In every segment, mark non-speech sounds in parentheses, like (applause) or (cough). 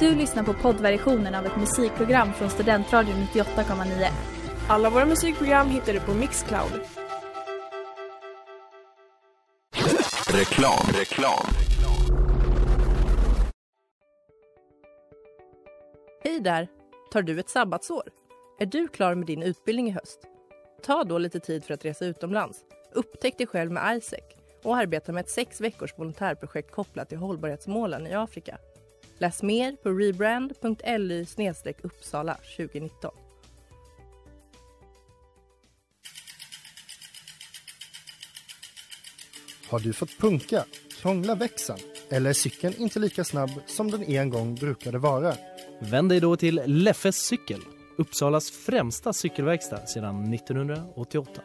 Du lyssnar på poddversionen av ett musikprogram från Studentradion 98,9. Alla våra musikprogram hittar du på Mixcloud. Reklam, reklam. Hej där! Tar du ett sabbatsår? Är du klar med din utbildning i höst? Ta då lite tid för att resa utomlands. Upptäck dig själv med ISEC och arbeta med ett sex veckors volontärprojekt kopplat till hållbarhetsmålen i Afrika. Läs mer på rebrand.ly uppsala 2019. Har du fått punka, krångla växeln eller är cykeln inte lika snabb som den en gång brukade vara? Vänd dig då till Leffes cykel, Uppsalas främsta cykelverkstad sedan 1988.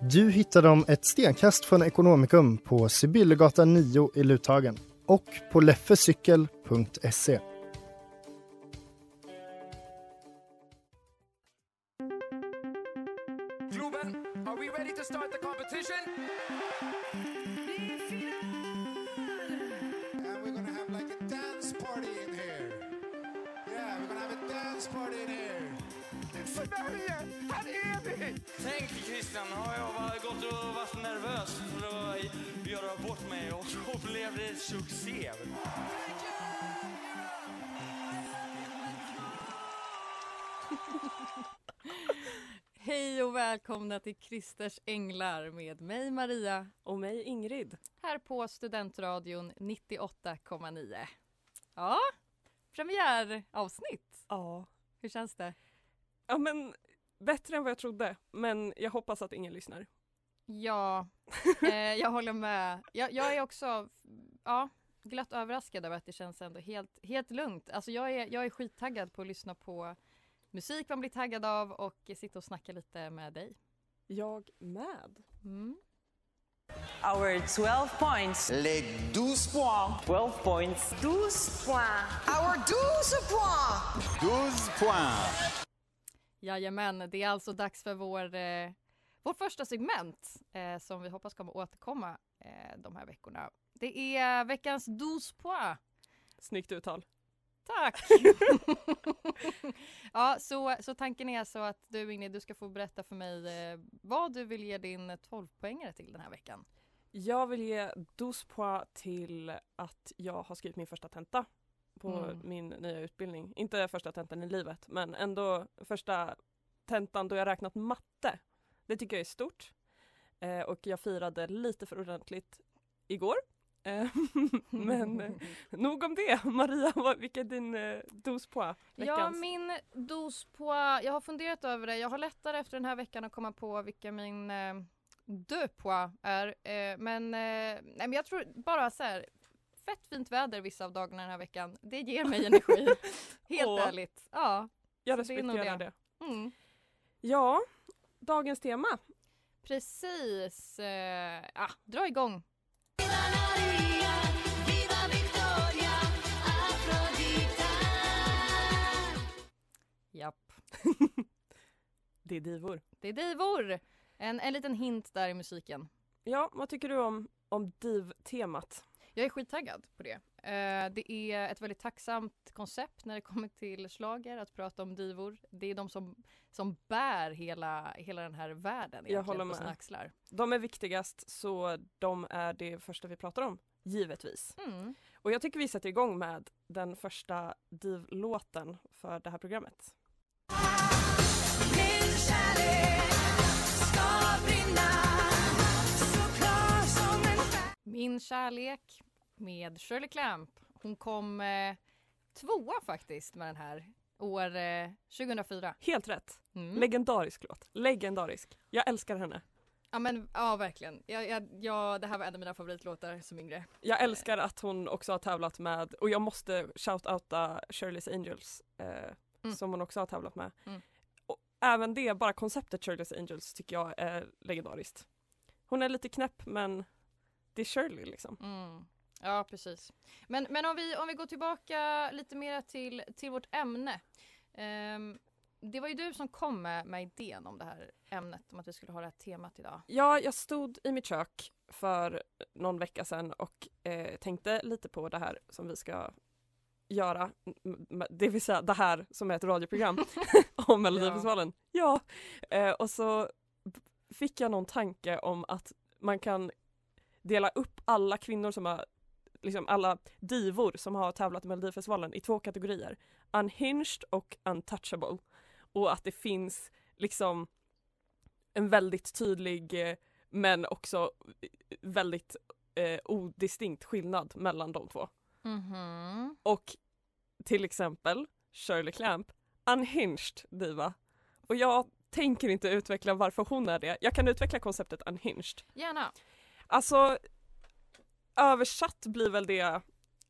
Du hittar dem ett stenkast från Ekonomikum på Sibyllegatan 9 i Luthagen och på leffecykel.se. Änglar med mig Maria Och mig Ingrid. här på Studentradion 98,9. Ja, premiäravsnitt. Ja. Hur känns det? Ja men bättre än vad jag trodde. Men jag hoppas att ingen lyssnar. Ja, (laughs) eh, jag håller med. Jag, jag är också ja, glatt överraskad över att det känns ändå helt, helt lugnt. Alltså jag är, jag är skittaggad på att lyssna på musik man blir taggad av och sitta och snacka lite med dig. Jag med. Mm. Our 12 points. Les 12 points. 12 points. 12 points. Our 12 points. 12 points. Jajamän, det är alltså dags för vår, eh, vårt första segment eh, som vi hoppas kommer återkomma eh, de här veckorna. Det är veckans 12 points. Snyggt uttal. Tack! (laughs) ja, så, så tanken är så att du Ingrid, du ska få berätta för mig eh, vad du vill ge din 12-poängare till den här veckan. Jag vill ge 12 points till att jag har skrivit min första tenta på Mm. min nya utbildning. Inte första tentan i livet men ändå första tentan då jag räknat matte. Det tycker jag är stort. Eh, och jag firade lite för ordentligt igår. Eh, (laughs) men eh, nog om det. (laughs) Maria, vad, vilka är din eh, 12 points? Ja, Veckans? min dos på... Jag har funderat över det. Jag har lättare efter den här veckan att komma på vilka min eh, deux points är. Eh, men, nej, men jag tror bara så här. Fett fint väder vissa av dagarna den här veckan. Det ger mig energi. (laughs) Helt Åh. ärligt. Ja. jag respekterar det. det. Mm. Ja, dagens tema. Precis. Eh, ah, dra igång. (laughs) Det är divor. Det är divor. En, en liten hint där i musiken. Ja, vad tycker du om, om div-temat? Jag är skittaggad på det. Eh, det är ett väldigt tacksamt koncept när det kommer till slager att prata om divor. Det är de som, som bär hela, hela den här världen Jag håller egentligen på sina med. axlar. De är viktigast så de är det första vi pratar om, givetvis. Mm. Och jag tycker vi sätter igång med den första div-låten för det här programmet. Min kärlek med Shirley Clamp. Hon kom eh, tvåa faktiskt med den här år eh, 2004. Helt rätt! Mm. Legendarisk låt. Legendarisk. Jag älskar henne. Ja men ja verkligen. Jag, jag, jag, det här var en av mina favoritlåtar som yngre. Jag älskar att hon också har tävlat med, och jag måste shout-outa Shirley's Angels eh, Mm. som hon också har tävlat med. Mm. Och även det, bara konceptet Shirley's Angels tycker jag är legendariskt. Hon är lite knäpp men det är Shirley liksom. Mm. Ja precis. Men, men om, vi, om vi går tillbaka lite mer till, till vårt ämne. Ehm, det var ju du som kom med, med idén om det här ämnet, om att vi skulle ha det här temat idag. Ja, jag stod i mitt kök för någon vecka sedan och eh, tänkte lite på det här som vi ska göra, det vill säga det här som är ett radioprogram (laughs) om Melodifestivalen. Ja. Eh, och så fick jag någon tanke om att man kan dela upp alla kvinnor som har, liksom alla divor som har tävlat i Melodifestivalen i två kategorier. Unhinged och untouchable. Och att det finns liksom en väldigt tydlig eh, men också väldigt eh, odistinkt skillnad mellan de två. Mhm. Och till exempel Shirley Clamp, unhinged diva. Och jag tänker inte utveckla varför hon är det. Jag kan utveckla konceptet unhinged. Gärna. Alltså översatt blir väl det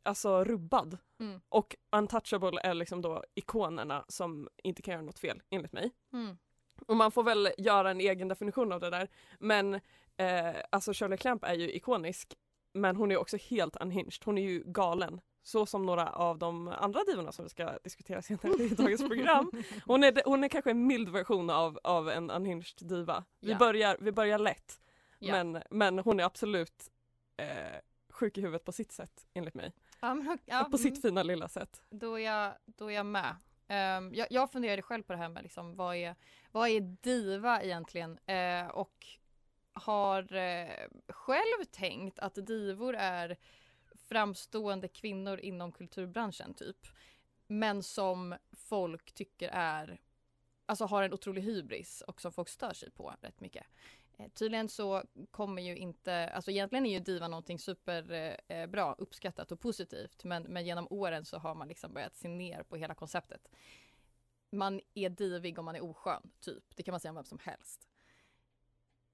alltså rubbad. Mm. Och untouchable är liksom då ikonerna som inte kan göra något fel enligt mig. Mm. Och man får väl göra en egen definition av det där. Men eh, alltså Shirley Clamp är ju ikonisk men hon är också helt unhinged. Hon är ju galen. Så som några av de andra divorna som vi ska diskutera senare i (laughs) dagens program. Hon är, hon är kanske en mild version av, av en unhinged diva. Vi, Ja. börjar, vi börjar lätt. Ja. Men, men hon är absolut eh, sjuk i huvudet på sitt sätt enligt mig. Ja, men, ja, på sitt mm. fina lilla sätt. Då är jag, då är jag med. Ehm, jag, jag funderade själv på det här med liksom, vad, är, vad är diva egentligen? Eh, och har eh, själv tänkt att divor är framstående kvinnor inom kulturbranschen typ. Men som folk tycker är, alltså har en otrolig hybris och som folk stör sig på rätt mycket. Eh, tydligen så kommer ju inte, alltså egentligen är ju diva någonting superbra, eh, eh uppskattat och positivt men, men genom åren så har man liksom börjat se ner på hela konceptet. Man är divig om man är oskön, typ. Det kan man säga om vem som helst.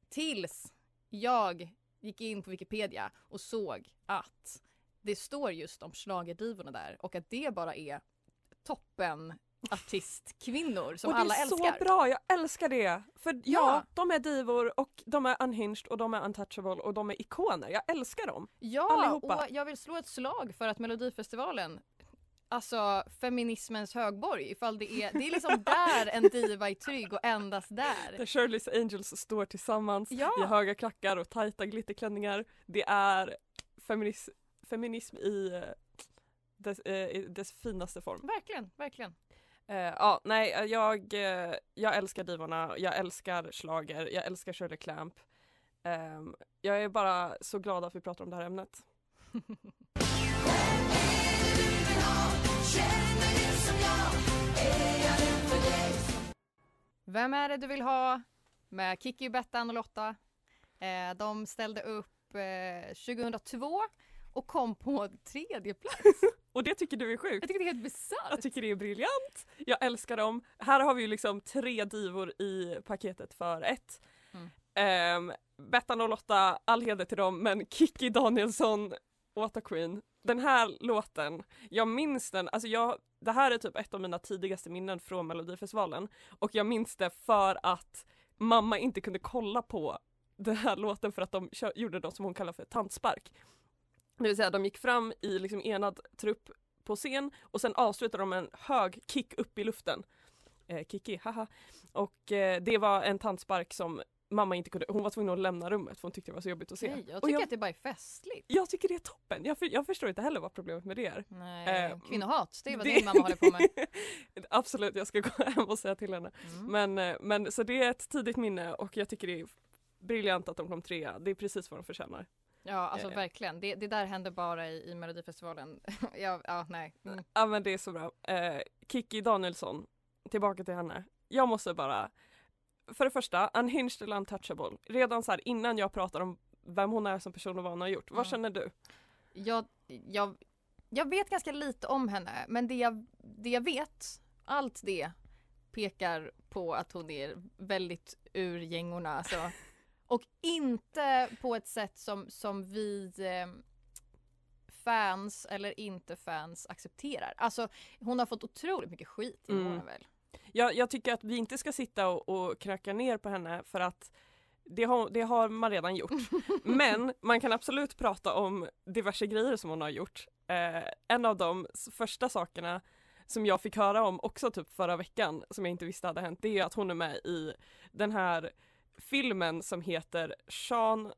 Tills jag gick in på Wikipedia och såg att det står just om schlagerdivorna där och att det bara är toppen artistkvinnor som och det alla är älskar. så bra, jag älskar det! För ja. Ja. de är divor och de är unhinged och de är untouchable och de är ikoner. Jag älskar dem! Ja, Allihopa. och jag vill slå ett slag för att Melodifestivalen Alltså feminismens högborg ifall det är, det är liksom (laughs) där en diva är trygg och endast där. Där Shirley's Angels står tillsammans Ja. i höga klackar och tajta glitterklänningar. Det är feminis feminism i eh, dess, eh, i dess finaste form. Verkligen, verkligen. Eh, ja, nej, jag, eh, jag älskar divorna, jag älskar slager, jag älskar Shirley Clamp. Ehm, jag är bara så glad att vi pratar om det här ämnet. Vem är det du vill ha? Med Kiki, Bettan och Lotta. Eh, de ställde upp eh, 2002 och kom på tredje plats. (laughs) Och det tycker du är sjukt? Jag tycker det är helt bisarrt. Jag tycker det är briljant. Jag älskar dem. Här har vi ju liksom tre divor i paketet för ett. Mm. Um, Bettan och Lotta, all heder till dem, men Kiki Danielsson, What a Queen. Den här låten, jag minns den, alltså jag, det här är typ ett av mina tidigaste minnen från Melodifestivalen. Och jag minns det för att mamma inte kunde kolla på den här låten för att de gjorde något som hon kallar för tantspark. Det vill säga de gick fram i liksom enad trupp på scen och sen avslutade de med en hög kick upp i luften. Eh, Kiki, haha. Och eh, det var en tantspark som mamma inte kunde, hon var tvungen att lämna rummet för hon tyckte det var så jobbigt att se. Nej, jag tycker jag, att det bara är festligt. jag tycker det är toppen, jag, för, jag förstår inte heller vad problemet med det är. Nej, Eh, kvinnohat, det är vad det- din mamma håller på med. (laughs) Absolut, jag ska gå hem och säga till henne. Mm. Men, eh, men så det är ett tidigt minne och jag tycker det är briljant att de kom trea. Det är precis vad de förtjänar. Ja, alltså verkligen. Det, det där händer bara i, i Melodifestivalen. (laughs) ja, ja, nej. Mm. Ja men det är så bra. Eh, Kiki Danielsson, tillbaka till henne. Jag måste bara, för det första, unhinged eller untouchable. Redan så här innan jag pratar om vem hon är som person och vad hon har gjort. Vad Mm. känner du? Jag, jag, jag vet ganska lite om henne, men det jag, det jag vet, allt det pekar på att hon är väldigt ur gängorna. Alltså. Och inte på ett sätt som, som vi eh, fans eller inte fans accepterar. Alltså hon har fått otroligt mycket skit i Mm. väl. Jag, jag tycker att vi inte ska sitta och, och knacka ner på henne för att det har, det har man redan gjort. (laughs) Men man kan absolut prata om diverse grejer som hon har gjort. Eh, en av de första sakerna som jag fick höra om också typ förra veckan som jag inte visste hade hänt det är att hon är med i den här filmen som heter Sean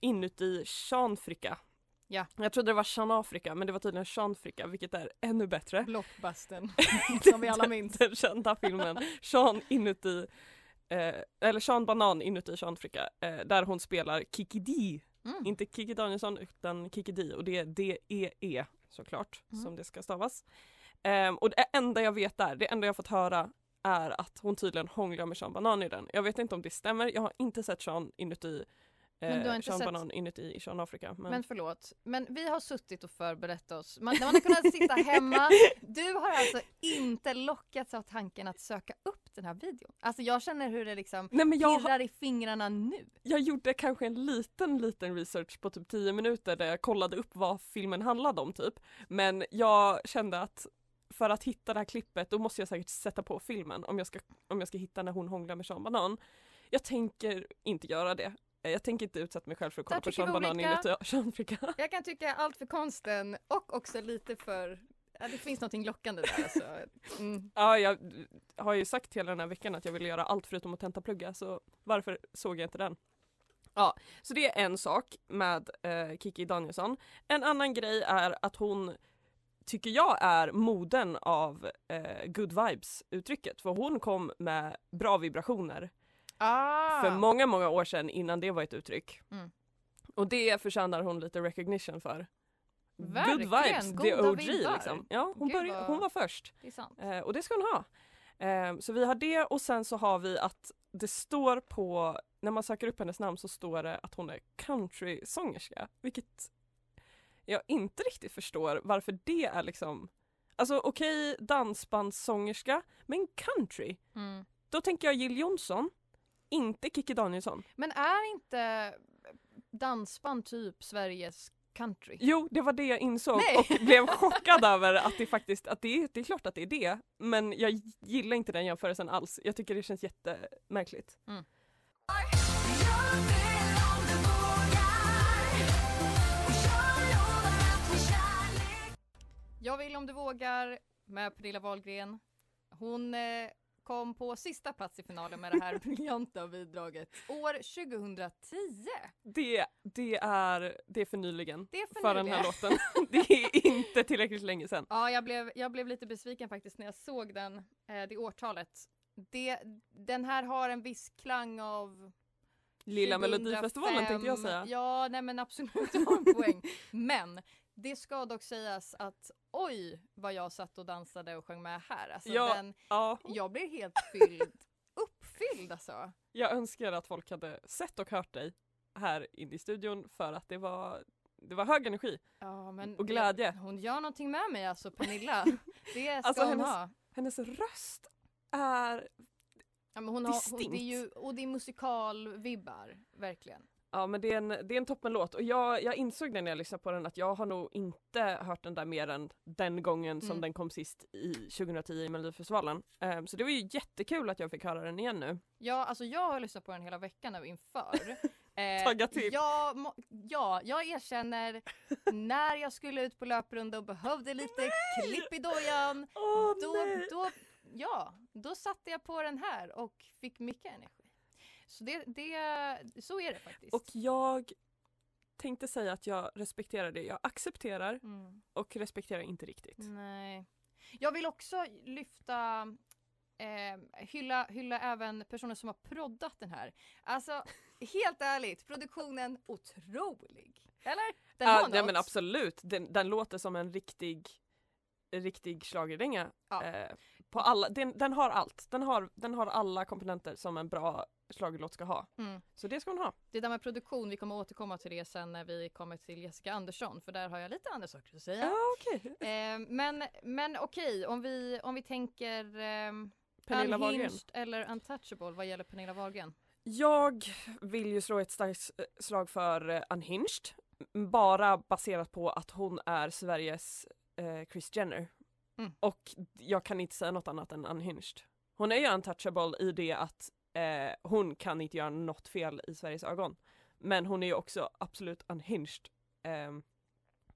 inuti Seanfrika. Ja. Jag trodde det var Sean Afrika men det var tydligen Sean Afrika vilket är ännu bättre. Blockbusten, (laughs) som vi alla minns. Den kända filmen Sean inuti, eh, eller Sean Banan inuti Sean Afrika eh, där hon spelar Kiki D. Mm. Inte Kiki Danielsson utan Kiki D och det är D-E-E såklart Mm. som det ska stavas. Ehm, och det enda jag vet där, det enda jag fått höra är att hon tydligen hånglar med Sean Banan i den. Jag vet inte om det stämmer, jag har inte sett Sean inuti Men du har eh, inte Sean sett- Banan inuti Sean Afrika. Men... Men förlåt, men vi har suttit och förberett oss. Man, man har kunnat sitta (laughs) hemma. Du har alltså inte lockats av tanken att söka upp den här videon. Alltså jag känner hur det liksom Nej, men jag, pirrar i fingrarna nu. jag gjorde kanske en liten, liten research på typ 10 minuter där jag kollade upp vad filmen handlade om typ. Men jag kände att för att hitta det här klippet då måste jag säkert sätta på filmen om jag ska, om jag ska hitta när hon hånglar med Sean Banan. Jag tänker inte göra det. Jag tänker inte utsätta mig själv för att kolla på Sean Banan inuti Afrika. (laughs) Jag kan tycka allt för konsten och också lite för Ja, det finns något lockande där alltså. Mm. Ja, jag har ju sagt hela den här veckan att jag vill göra allt förutom att tentaplugga så varför såg jag inte den? Ja, så det är en sak med eh, Kiki Danielsson. En annan grej är att hon tycker jag är moden av eh, good vibes uttrycket för hon kom med bra vibrationer Ah. för många, många år sedan innan det var ett uttryck. Mm. Och det förtjänar hon lite recognition för. Verkligen, good vibes, the goda OG vibbar. liksom. Ja, hon, Gud, började, hon var först. Det. Eh, och det ska hon ha. Eh, så vi har det och sen så har vi att det står på, när man söker upp hennes namn så står det att hon är countrysångerska. Vilket jag inte riktigt förstår varför det är liksom Alltså okej dansbandssångerska men country. Mm. Då tänker jag Jill Johnson, inte Kikki Danielsson. Men är inte dansband typ Sveriges country? Jo, det var det jag insåg Nej. och blev (laughs) chockad över att det faktiskt, att det, är- det är klart att det är det. Men jag gillar inte den jämförelsen alls. Jag tycker det känns jättemärkligt. Jag vill om du vågar med Pernilla Wahlgren. Hon eh, kom på sista plats i finalen med det här (laughs) briljanta bidraget år 2010. Det, det, är, det är för nyligen. Det är för för den här låten. (laughs) Det är inte tillräckligt länge sedan. Ja, jag blev, jag blev lite besviken faktiskt när jag såg den, eh, det årtalet. Det, den här har en viss klang av Lilla 2005. Melodifestivalen tänkte jag säga. Ja, nej men absolut, (laughs) du har en poäng. Men det ska dock sägas att oj vad jag satt och dansade och sjöng med här. Alltså, Ja. den, Ja, jag blir helt fylld, (laughs) uppfylld alltså. jag önskar att folk hade sett och hört dig här inne i studion för att det var, det var hög energi. Ja, men Och glädje. Det, hon gör någonting med mig alltså, Pernilla. (laughs) Det ska Alltså, hon hennes- ha. Hennes röst är Ja, men hon har hon, distinkt. det är ju, och det är musikalvibbar, verkligen. Ja men det är en, det är en toppenlåt och jag, jag insåg det när jag lyssnade på den att jag har nog inte hört den där mer än den gången som Mm. den kom sist i 2010 i Melodifestivalen. Ehm, så det var ju jättekul att jag fick höra den igen nu. Ja, alltså jag har lyssnat på den hela veckan nu inför. (laughs) Eh, Tagga till. Jag, ja, jag erkänner när jag skulle ut på löprunda och behövde lite klipp i dojan. Åh Då, nej! då, ja, då satte jag på den här och fick mycket energi. Så det, det, så är det faktiskt. Och jag tänkte säga att jag respekterar det. Jag accepterar Mm. och respekterar inte riktigt. Nej. Jag vill också lyfta eh, hylla, hylla även personer som har proddat den här. Alltså helt ärligt, produktionen otrolig. Eller? Den Ja, nej, men absolut, den, den låter som en riktig, riktig schlagerdänga. Ja. Eh, på alla, den, den har allt. Den har, den har alla komponenter som en bra schlagerlåt ska ha. Mm. Så det ska hon ha. Det där med produktion, vi kommer återkomma till det sen när vi kommer till Jessica Andersson för där har jag lite andra saker att säga. Ja, okej. (laughs) Eh, men men okej, om, vi, om vi tänker eh, Pernilla Wahlgren. Unhinged eller Untouchable vad gäller Pernilla Wahlgren. Jag vill ju slå ett starkt eh, slag för eh, Unhinged. Bara baserat på att hon är Sveriges eh, Kris Jenner. Mm. Och jag kan inte säga något annat än Unhinged. Hon är ju untouchable i det att eh, hon kan inte göra något fel i Sveriges ögon. Men hon är ju också absolut unhinged. ehm,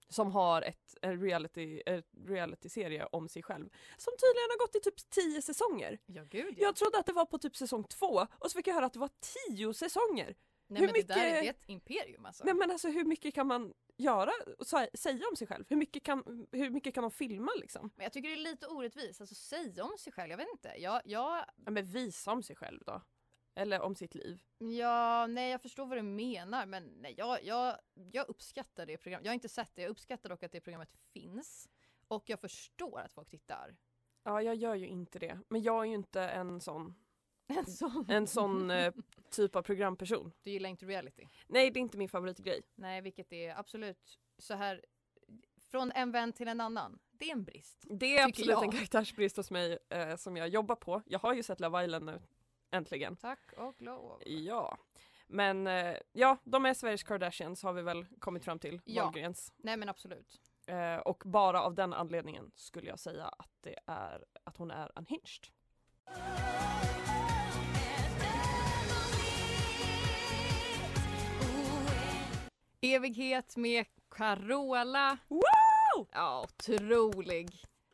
som har ett, en reality, reality-serie om sig själv. Som tydligen har gått i typ tio säsonger. Ja gud Jag trodde att det var på typ säsong två och så fick jag höra att det var tio säsonger. Nej Hur men det där är mycket- det är ett imperium alltså. Nej men alltså hur mycket kan man göra och sä- säga om sig själv? Hur mycket kan, hur mycket kan man filma liksom? Men jag tycker det är lite orättvist, alltså säga om sig själv, jag vet inte. Jag, jag, Ja, men visa om sig själv då. Eller om sitt liv. ja, nej jag förstår vad du menar men nej, jag, jag, jag uppskattar det programmet. Jag har inte sett det, jag uppskattar dock att det programmet finns. Och jag förstår att folk tittar. Ja jag gör ju inte det. Men jag är ju inte en sån, En sån. en sån eh, typ av programperson. Du gillar inte reality? Nej det är inte min favoritgrej. Nej, vilket är absolut så här från en vän till en annan. Det är en brist. Det är absolut jag. en karaktärsbrist hos mig eh, som jag jobbar på. Jag har ju sett Love Island nu, äntligen. Tack och lov. Ja. Men eh, ja, de är Sveriges Kardashians har vi väl kommit fram till. Ja. Wahlgrens. Nej men absolut. Eh, och bara av den anledningen skulle jag säga att det är att hon är unhinged. Evighet med Carola. Wow! Ja, otrolig.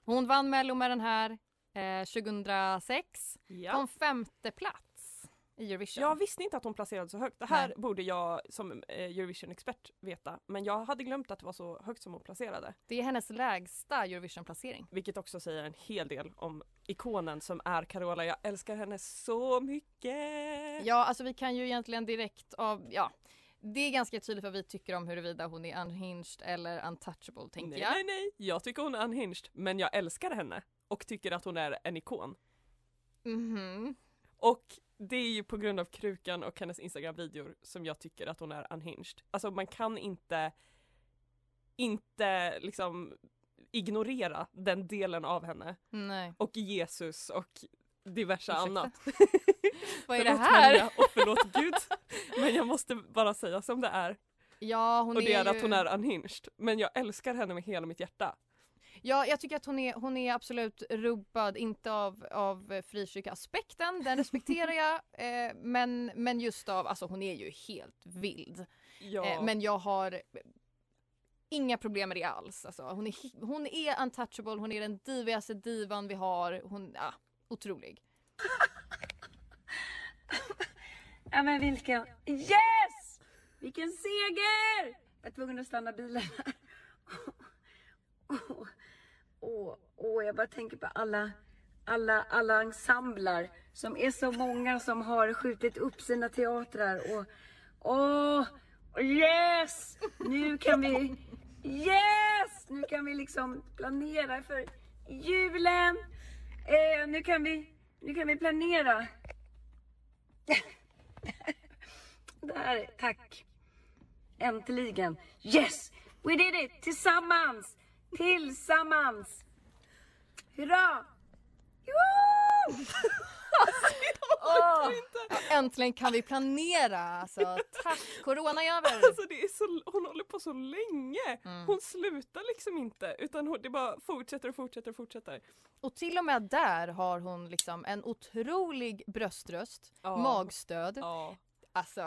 Hon vann Mello med den här eh, 2006. Ja. Kom femte plats i Eurovision. Jag visste inte att hon placerade så högt. Det här Nej. borde jag som eh, Eurovision-expert veta. Men jag hade glömt att det var så högt som hon placerade. Det är hennes lägsta Eurovision-placering. Vilket också säger en hel del om ikonen som är Carola. Jag älskar henne så mycket! Ja, alltså vi kan ju egentligen direkt av, ja. Det är ganska tydligt vad vi tycker om huruvida hon är unhinged eller untouchable tänker nej, jag. nej, nej. Jag tycker hon är unhinged. Men jag älskar henne. Och tycker att hon är en ikon. Mhm. Och det är ju på grund av krukan och hennes Instagram-videor som jag tycker att hon är unhinged. Alltså man kan inte inte liksom ignorera den delen av henne. Nej. Och Jesus och diverse Ursäkta? annat. (laughs) (laughs) Vad är det här? Maria och förlåt Gud. Men jag måste bara säga som det är. Ja, hon och det är, är att ju... hon är unhinged. Men jag älskar henne med hela mitt hjärta. Ja, jag tycker att hon är, hon är absolut rubbad, inte av, av frikyrkoaspekten, den (laughs) respekterar jag, eh, men, men just av, alltså hon är ju helt vild. Ja. Eh, men jag har inga problem med det alls. Alltså, hon, är, hon är untouchable, hon är den divigaste divan vi har, hon, ja, otrolig. (laughs) Ja men vilken... Yes! Vilken seger! Jag var tvungen att stanna bilen här. (laughs) Åh, oh, oh, oh, jag bara tänker på alla, alla, alla ensemblar som är så många som har skjutit upp sina teatrar och åh, yes! Nu kan vi, yes! Nu kan vi liksom planera för julen. Eh, nu kan vi, nu kan vi planera. Där, tack. Äntligen. Yes! We did it! Tillsammans! Tillsammans! Hurra! Joho! Åh, äntligen kan vi planera! Alltså, tack! Corona är över! Alltså det är så, hon håller på så länge. Mm. Hon slutar liksom inte utan hon, det bara fortsätter och fortsätter och fortsätter. Och till och med där har hon liksom en otrolig bröströst, Ja. magstöd. Ja. Alltså,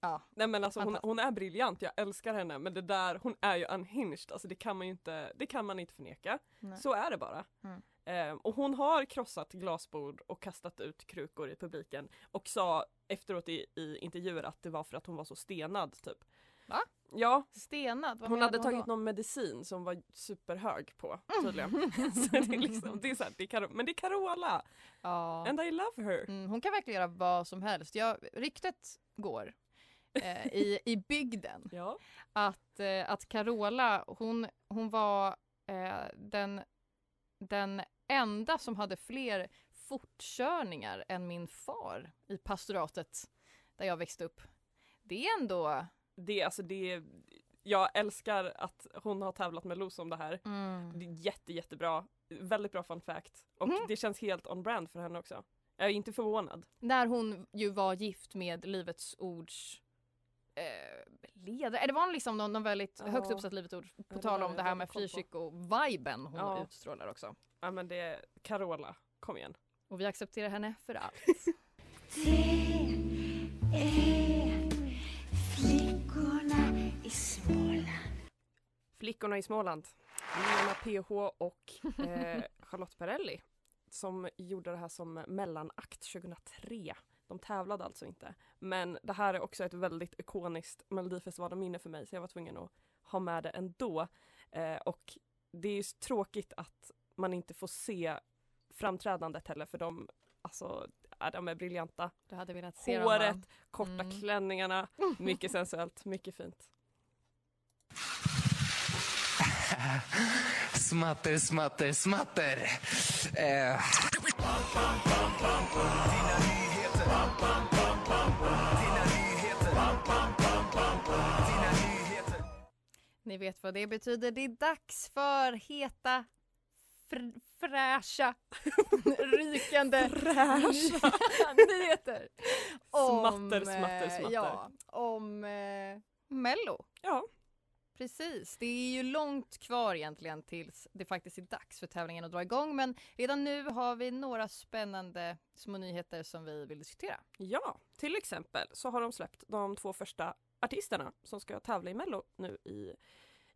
ja. Nej men alltså hon, hon är briljant, jag älskar henne men det där, hon är ju unhinged, alltså det kan man ju inte, det kan man inte förneka. Nej. Så är det bara. Mm. Ehm, och hon har krossat glasbord och kastat ut krukor i publiken och sa efteråt i, i intervjuer att det var för att hon var så stenad typ. Va? Ja, Stenad, vad hon hade tagit då? någon medicin som var superhög på tydligen. (laughs) så det är liksom, det är så här, det är men det är Carola! Ja. And I love her! Mm, hon kan verkligen göra vad som helst. Jag, ryktet går eh, i, i bygden (laughs) Ja. att, eh, att Carola, hon, hon var eh, den, den enda som hade fler fortkörningar än min far i pastoratet där jag växte upp. Det är ändå... Det, alltså det, jag älskar att hon har tävlat med Los om det här. Mm. Det är jätte, jättebra. Väldigt bra fun fact. Och Mm. det känns helt on brand för henne också. Jag är inte förvånad. När hon ju var gift med Livets Ords ledare. Det var liksom någon, någon väldigt Ja. högt uppsatt Livets Ord. På Ja, det tal om det. det Det här med frikyrko-viben hon Ja. utstrålar också. Ja men det är Carola, kom igen. Och vi accepterar henne för allt. Flickorna i Småland. Flickorna i Småland. Lena PH och eh, (laughs) Charlotte Perrelli som gjorde det här som mellanakt 2003. De tävlade alltså inte. Men det här är också ett väldigt ikoniskt Melodifestivalen-minne för mig så jag var tvungen att ha med det ändå. Eh, och det är ju tråkigt att man inte får se framträdandet heller för de, alltså, de är briljanta. Du hade velat se dem? Håret, korta Mm. klänningarna, (laughs) mycket sensuellt, mycket fint. (laughs) Smatter, smatter, smatter. Eh. Ni vet vad det betyder. Det är dags för heta, fr- fräscha, (laughs) rykande Fräscha. (laughs) nyheter. Smatter, Om, smatter, eh, smatter. Ja, om eh, Mello. Ja. Precis, det är ju långt kvar egentligen tills det faktiskt är dags för tävlingen att dra igång men redan nu har vi några spännande små nyheter som vi vill diskutera. Ja, till exempel så har de släppt de två första artisterna som ska tävla i Mello nu i,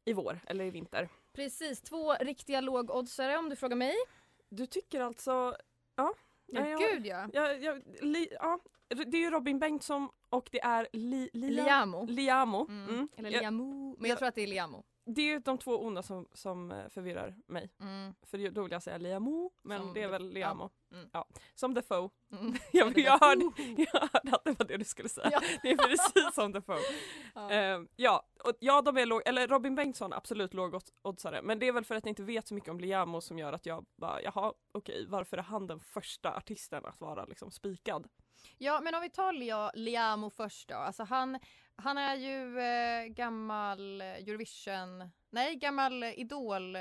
i vår eller i vinter. Precis, två riktiga lågoddsare om du frågar mig. Du tycker alltså, ja. Ja, jag- gud ja. Jag, jag, li, ja. Det är ju Robin Bengtsson och det är li, Lia- Liamo. Liamo. Mm. Mm. Eller Liamo. Men jag tror att det är Liamo. Det är ju de två onda som, som eh, förvirrar mig. Mm. För då vill jag säga Liamo, men Som det är väl Liamo. ja. Mm. Ja. Som The Foe. Mm. (laughs) jag, jag, hörde, (laughs) jag hörde att det var det du skulle säga. Ja. Det är precis som The Foe. (laughs) Ja. Ja, ja, och, ja de är låg, eller Robin Bengtsson absolut lågoddsare men det är väl för att jag inte vet så mycket om Liamo som gör att jag bara jaha okej varför är han den första artisten att vara liksom spikad? Ja men om vi tar Liamo först då. Alltså han, han är ju eh, gammal Eurovision, nej gammal Idol,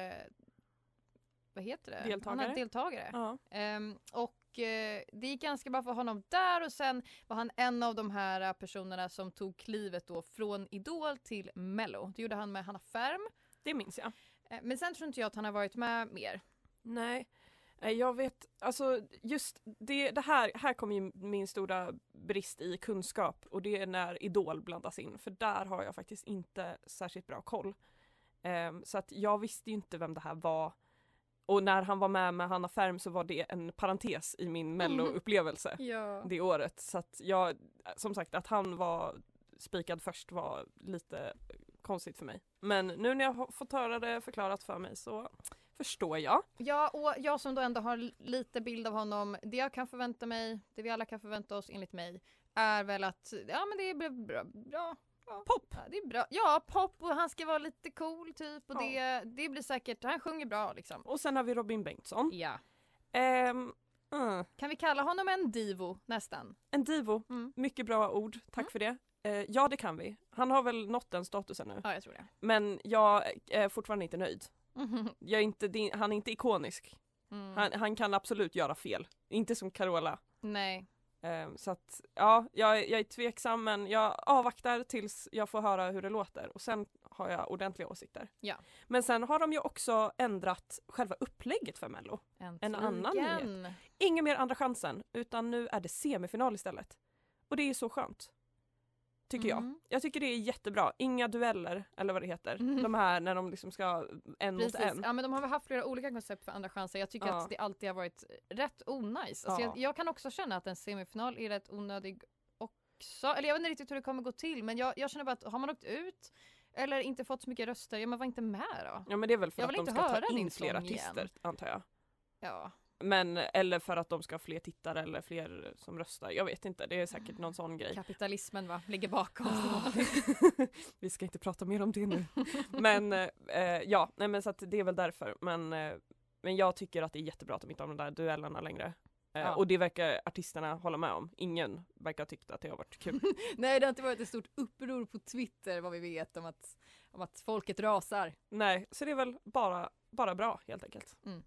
vad heter det? Han Deltagare. är deltagare. Ja. Ehm, och eh, det gick ganska bra för honom där och sen var han en av de här personerna som tog klivet då från Idol till Mello. Det gjorde han med Hanna Färm. Det minns jag. Eh, men sen tror inte jag att han har varit med mer. Nej, Eh, jag vet, alltså just det, det här, här kommer ju min stora brist i kunskap och det är när Idol blandas in för där har jag faktiskt inte särskilt bra koll. Ehm, så att jag visste ju inte vem det här var och när han var med med Hanna Färm så var det en parentes i min mello-upplevelse Ja. det året. Så att jag, som sagt att han var spikad först var lite konstigt för mig. Men nu när jag har fått höra det förklarat för mig så förstår jag. Ja, och jag som då ändå har lite bild av honom, det jag kan förvänta mig, det vi alla kan förvänta oss enligt mig, är väl att, ja men det är bra, bra, Pop! Ja, det är bra. Ja, pop och han ska vara lite cool typ och Ja. det, det blir säkert, han sjunger bra liksom. Och sen har vi Robin Bengtsson. Ja. Ehm, mm, Kan vi kalla honom en divo nästan? en divo, Mm. mycket bra ord, tack för det. Eh, ja det kan vi. Han har väl nått den statusen nu. Ja, jag tror det. Men jag är fortfarande inte nöjd. Mhm. (laughs) Jag är inte, han är inte ikonisk. Mm. Han, han kan absolut göra fel. Inte som Carola. Nej. Ehm, så att ja, jag, jag är tveksam men jag avvaktar tills jag får höra hur det låter och sen har jag ordentliga åsikter. Ja. Men sen har de ju också ändrat själva upplägget för Mello. En annan Äntligen. nyhet. Ingen mer andra chansen utan nu är det semifinal istället. Och det är så skönt. Tycker Mm. jag. Jag tycker det är jättebra. Inga dueller eller vad det heter. Mm. De här när de liksom ska en Precis. mot en. Ja men de har väl haft flera olika koncept för andra chanser. Jag tycker Ja. att det alltid har varit rätt onajs. Alltså Ja. jag, jag kan också känna att en semifinal är rätt onödig också. Eller jag vet inte riktigt hur det kommer gå till men jag, jag känner bara att har man åkt ut eller inte fått så mycket röster, ja men var inte med då. Ja men det är väl för Jag att de ska ta in fler artister igen. antar jag. Ja. Men eller för att de ska ha fler tittare eller fler som röstar. Jag vet inte, det är säkert någon sån grej. Kapitalismen va, ligger bakom. (laughs) Vi ska inte prata mer om det nu. Men eh, ja, nej men så att det är väl därför. Men, eh, men jag tycker att det är jättebra att de inte har de där duellerna längre. Eh, Ja. Och det verkar artisterna hålla med om. Ingen verkar ha tyckt att det har varit kul. (laughs) Nej det har inte varit ett stort uppror på Twitter vad vi vet om att, om att folket rasar. nej, så det är väl bara, bara bra helt enkelt. Mm.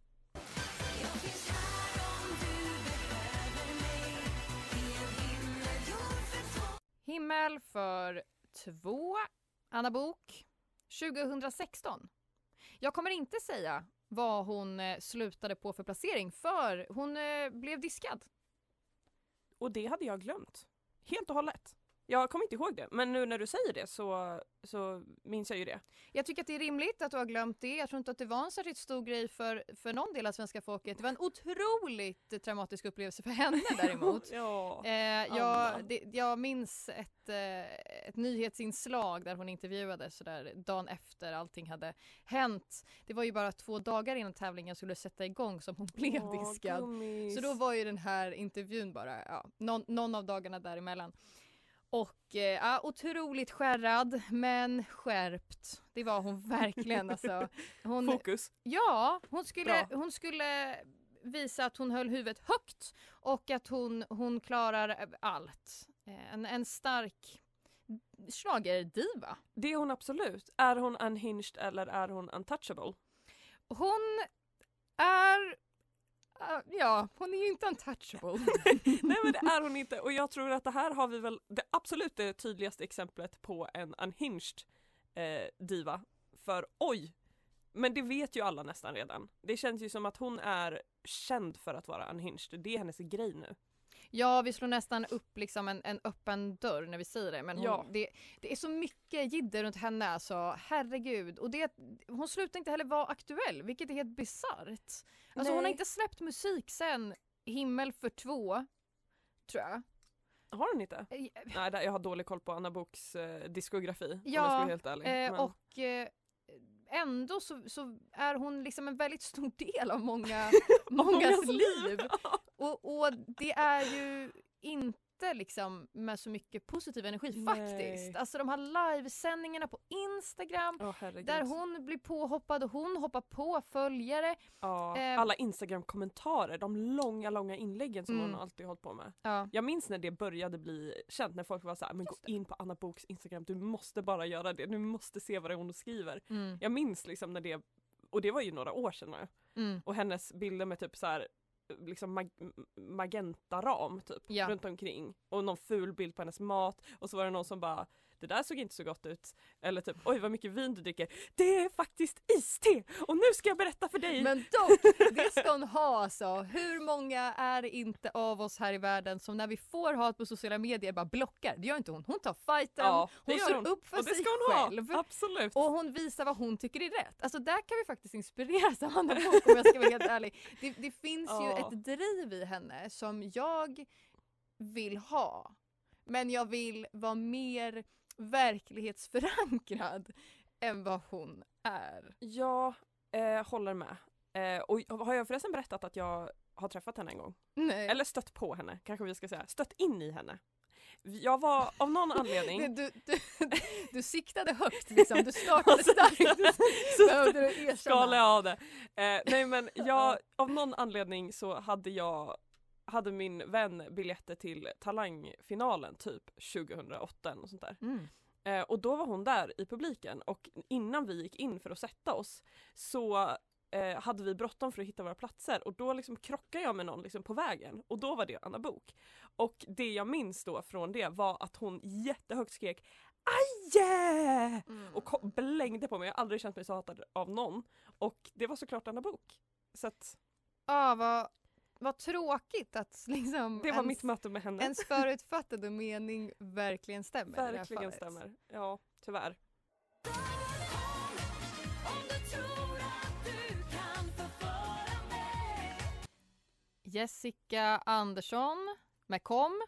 Himmel för två, Anna Bok 2016. Jag kommer inte säga vad hon eh, slutade på för placering för hon eh, blev diskad. Och det hade jag glömt. Helt och hållet. Jag kommer inte ihåg det, men nu när du säger det så, så minns jag ju det. Jag tycker att det är rimligt att du har glömt det. Jag tror inte att det var en särskilt stor grej för, för någon del av svenska folket. Det var en otroligt traumatisk upplevelse för henne (laughs) däremot. ja, Eh, jag, det, jag minns ett, eh, ett nyhetsinslag där hon intervjuades sådär dagen efter allting hade hänt. Det var ju bara två dagar innan tävlingen skulle sätta igång som hon blev Åh, diskad. gummis. Så då var ju den här intervjun bara ja, någon, någon av dagarna däremellan. Och eh, ja, otroligt skärrad men skärpt. Det var hon verkligen (laughs) alltså. Hon, Fokus. Ja, hon skulle, Bra. hon skulle visa att hon höll huvudet högt och att hon, hon klarar allt. Eh, En, en stark schlagerdiva. Det är hon absolut. Är hon unhinged eller är hon untouchable? Hon är... Uh, ja, hon är ju inte untouchable. (laughs) Nej men det är hon inte och jag tror att det här har vi väl det absolut det tydligaste exemplet på en unhinged eh, diva. För oj! Men det vet ju alla nästan redan. Det känns ju som att hon är känd för att vara unhinged. Det är hennes grej nu. Ja, vi slår nästan upp liksom en, en öppen dörr när vi säger det. Men hon, Ja. det, det är så mycket jidder runt henne alltså. Herregud. Och det, hon slutar inte heller vara aktuell, vilket är helt bisarrt. Alltså hon har inte släppt musik sen Himmel för två, tror jag. Har hon inte? Eh, Nej, jag har dålig koll på Anna Boks eh, diskografi om jag ska Ja, vara helt ärlig. eh, Men- och eh, ändå så, så är hon liksom en väldigt stor del av många, (laughs) mångas liv. Och, och det är ju inte liksom med så mycket positiv energi Nej. faktiskt. Alltså de här livesändningarna på Instagram herregud. där hon blir påhoppad och hon hoppar på följare. Ja, Eh, alla Instagram-kommentarer, de långa, långa inläggen som Mm. hon alltid hållit på med. Ja. Jag minns när det började bli känt, när folk var såhär, men gå in på Anna Boks Instagram, du måste bara göra det, du måste se vad hon skriver. Mm. Jag minns liksom när det, och det var ju några år sedan nu. Mm. Och hennes bilder med typ så här liksom mag magentaram typ Ja. runt omkring och någon ful bild på hennes mat och så var det någon som bara det där såg inte så gott ut. Eller typ oj vad mycket vin du dricker. Det är faktiskt iste och nu ska jag berätta för dig. Men dock, det ska hon ha alltså. Hur många är det inte av oss här i världen som när vi får hat på sociala medier bara blockar? Det gör inte hon. Hon tar fighten, Ja, hon står hon. upp för Och det sig ska hon ha. själv. Absolut. Och hon visar vad hon tycker är rätt. Alltså där kan vi faktiskt inspireras av Anna Book om jag ska vara helt (laughs) ärlig. Det, det finns ju Ja. ett driv i henne som jag vill ha. Men jag vill vara mer verklighetsförankrad (laughs) än vad hon är. Jag eh, håller med. Eh, och har jag förresten berättat att jag har träffat henne en gång? Nej. Eller stött på henne kanske vi ska säga. Stött in i henne. Jag var av någon (laughs) anledning Du, du, (laughs) du siktade högt liksom, du startade starkt. Behövde du erkänna. Skala jag av det. Eh, nej men jag, av någon anledning så hade jag hade min vän biljetter till Talangfinalen typ 2008 och sånt där. Mm. Eh, och då var hon där i publiken och innan vi gick in för att sätta oss så eh, hade vi bråttom för att hitta våra platser och då liksom krockade jag med någon liksom på vägen och då var det Anna Bok. Och det jag minns då från det var att hon jättehögt skrek Aje! Mm. Och ko- blängde på mig, jag har aldrig känt mig så hatad av någon. Och det var såklart Anna Bok. Så att Ja, vad, vad tråkigt att liksom det var ens, mitt möte med henne. ens förutfattade mening verkligen stämmer. Verkligen stämmer. Ja, tyvärr. Jessica Andersson med Kom.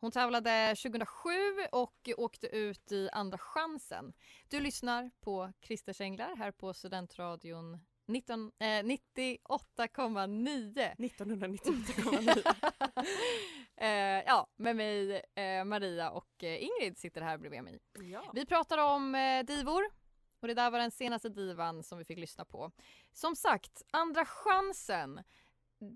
Hon tävlade 2007 och åkte ut i Andra chansen. Du lyssnar på Christers Änglar här på Studentradion 19, eh, 98,9. 1998,9. (laughs) eh, ja, med mig eh, Maria och eh, Ingrid sitter här bredvid mig. Ja. Vi pratar om eh, divor och det där var den senaste divan som vi fick lyssna på. Som sagt, Andra chansen.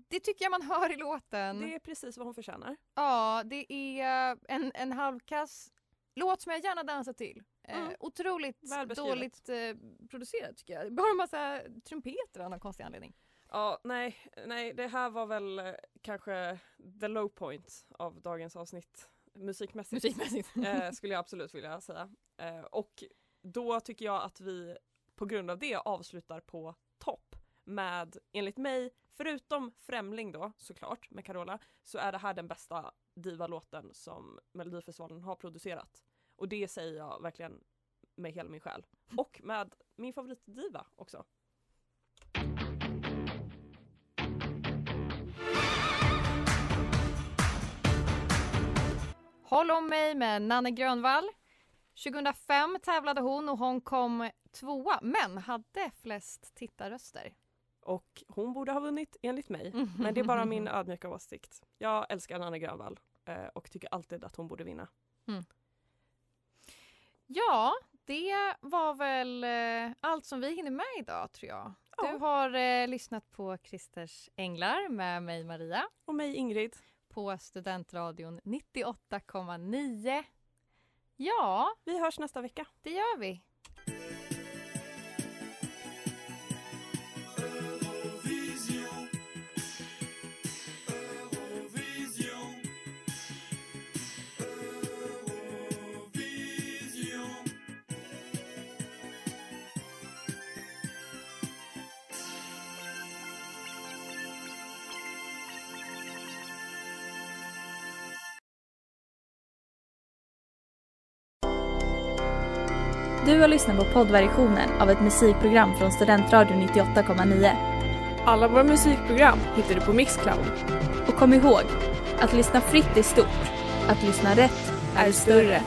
Det tycker jag man hör i låten. Det är precis vad hon förtjänar. Ja, det är en, en halvkass låt som jag gärna dansar till. Eh, otroligt dåligt eh, producerat tycker jag. Bara en massa trumpeter av någon konstig anledning. Ja, nej, nej, det här var väl eh, kanske the low point av dagens avsnitt musikmässigt. Musikmässigt. eh, (laughs) skulle jag absolut vilja säga. Eh, och då tycker jag att vi på grund av det avslutar på topp. med, enligt mig, förutom Främling då såklart med Carola, så är det här den bästa diva-låten som Melodifestivalen har producerat. Och det säger jag verkligen med hela min själ. Och med min favoritdiva också. Håll om mig med Nanne Grönvall. 2005 tävlade hon och hon kom tvåa men hade flest tittarröster. Och hon borde ha vunnit enligt mig. Men det är bara min ödmjuka åsikt. Jag älskar Nanne Grönvall eh, och tycker alltid att hon borde vinna. Ja, det var väl eh, allt som vi hinner med idag tror jag. Du har eh, lyssnat på Christers Änglar med mig Maria. Och mig Ingrid. På Studentradion 98,9. Ja, vi hörs nästa vecka. Det gör vi. Du har lyssnat på poddversionen av ett musikprogram från Studentradion 98,9. Alla våra musikprogram hittar du på Mixcloud. Och kom ihåg, att lyssna fritt är stort. Att lyssna rätt är större.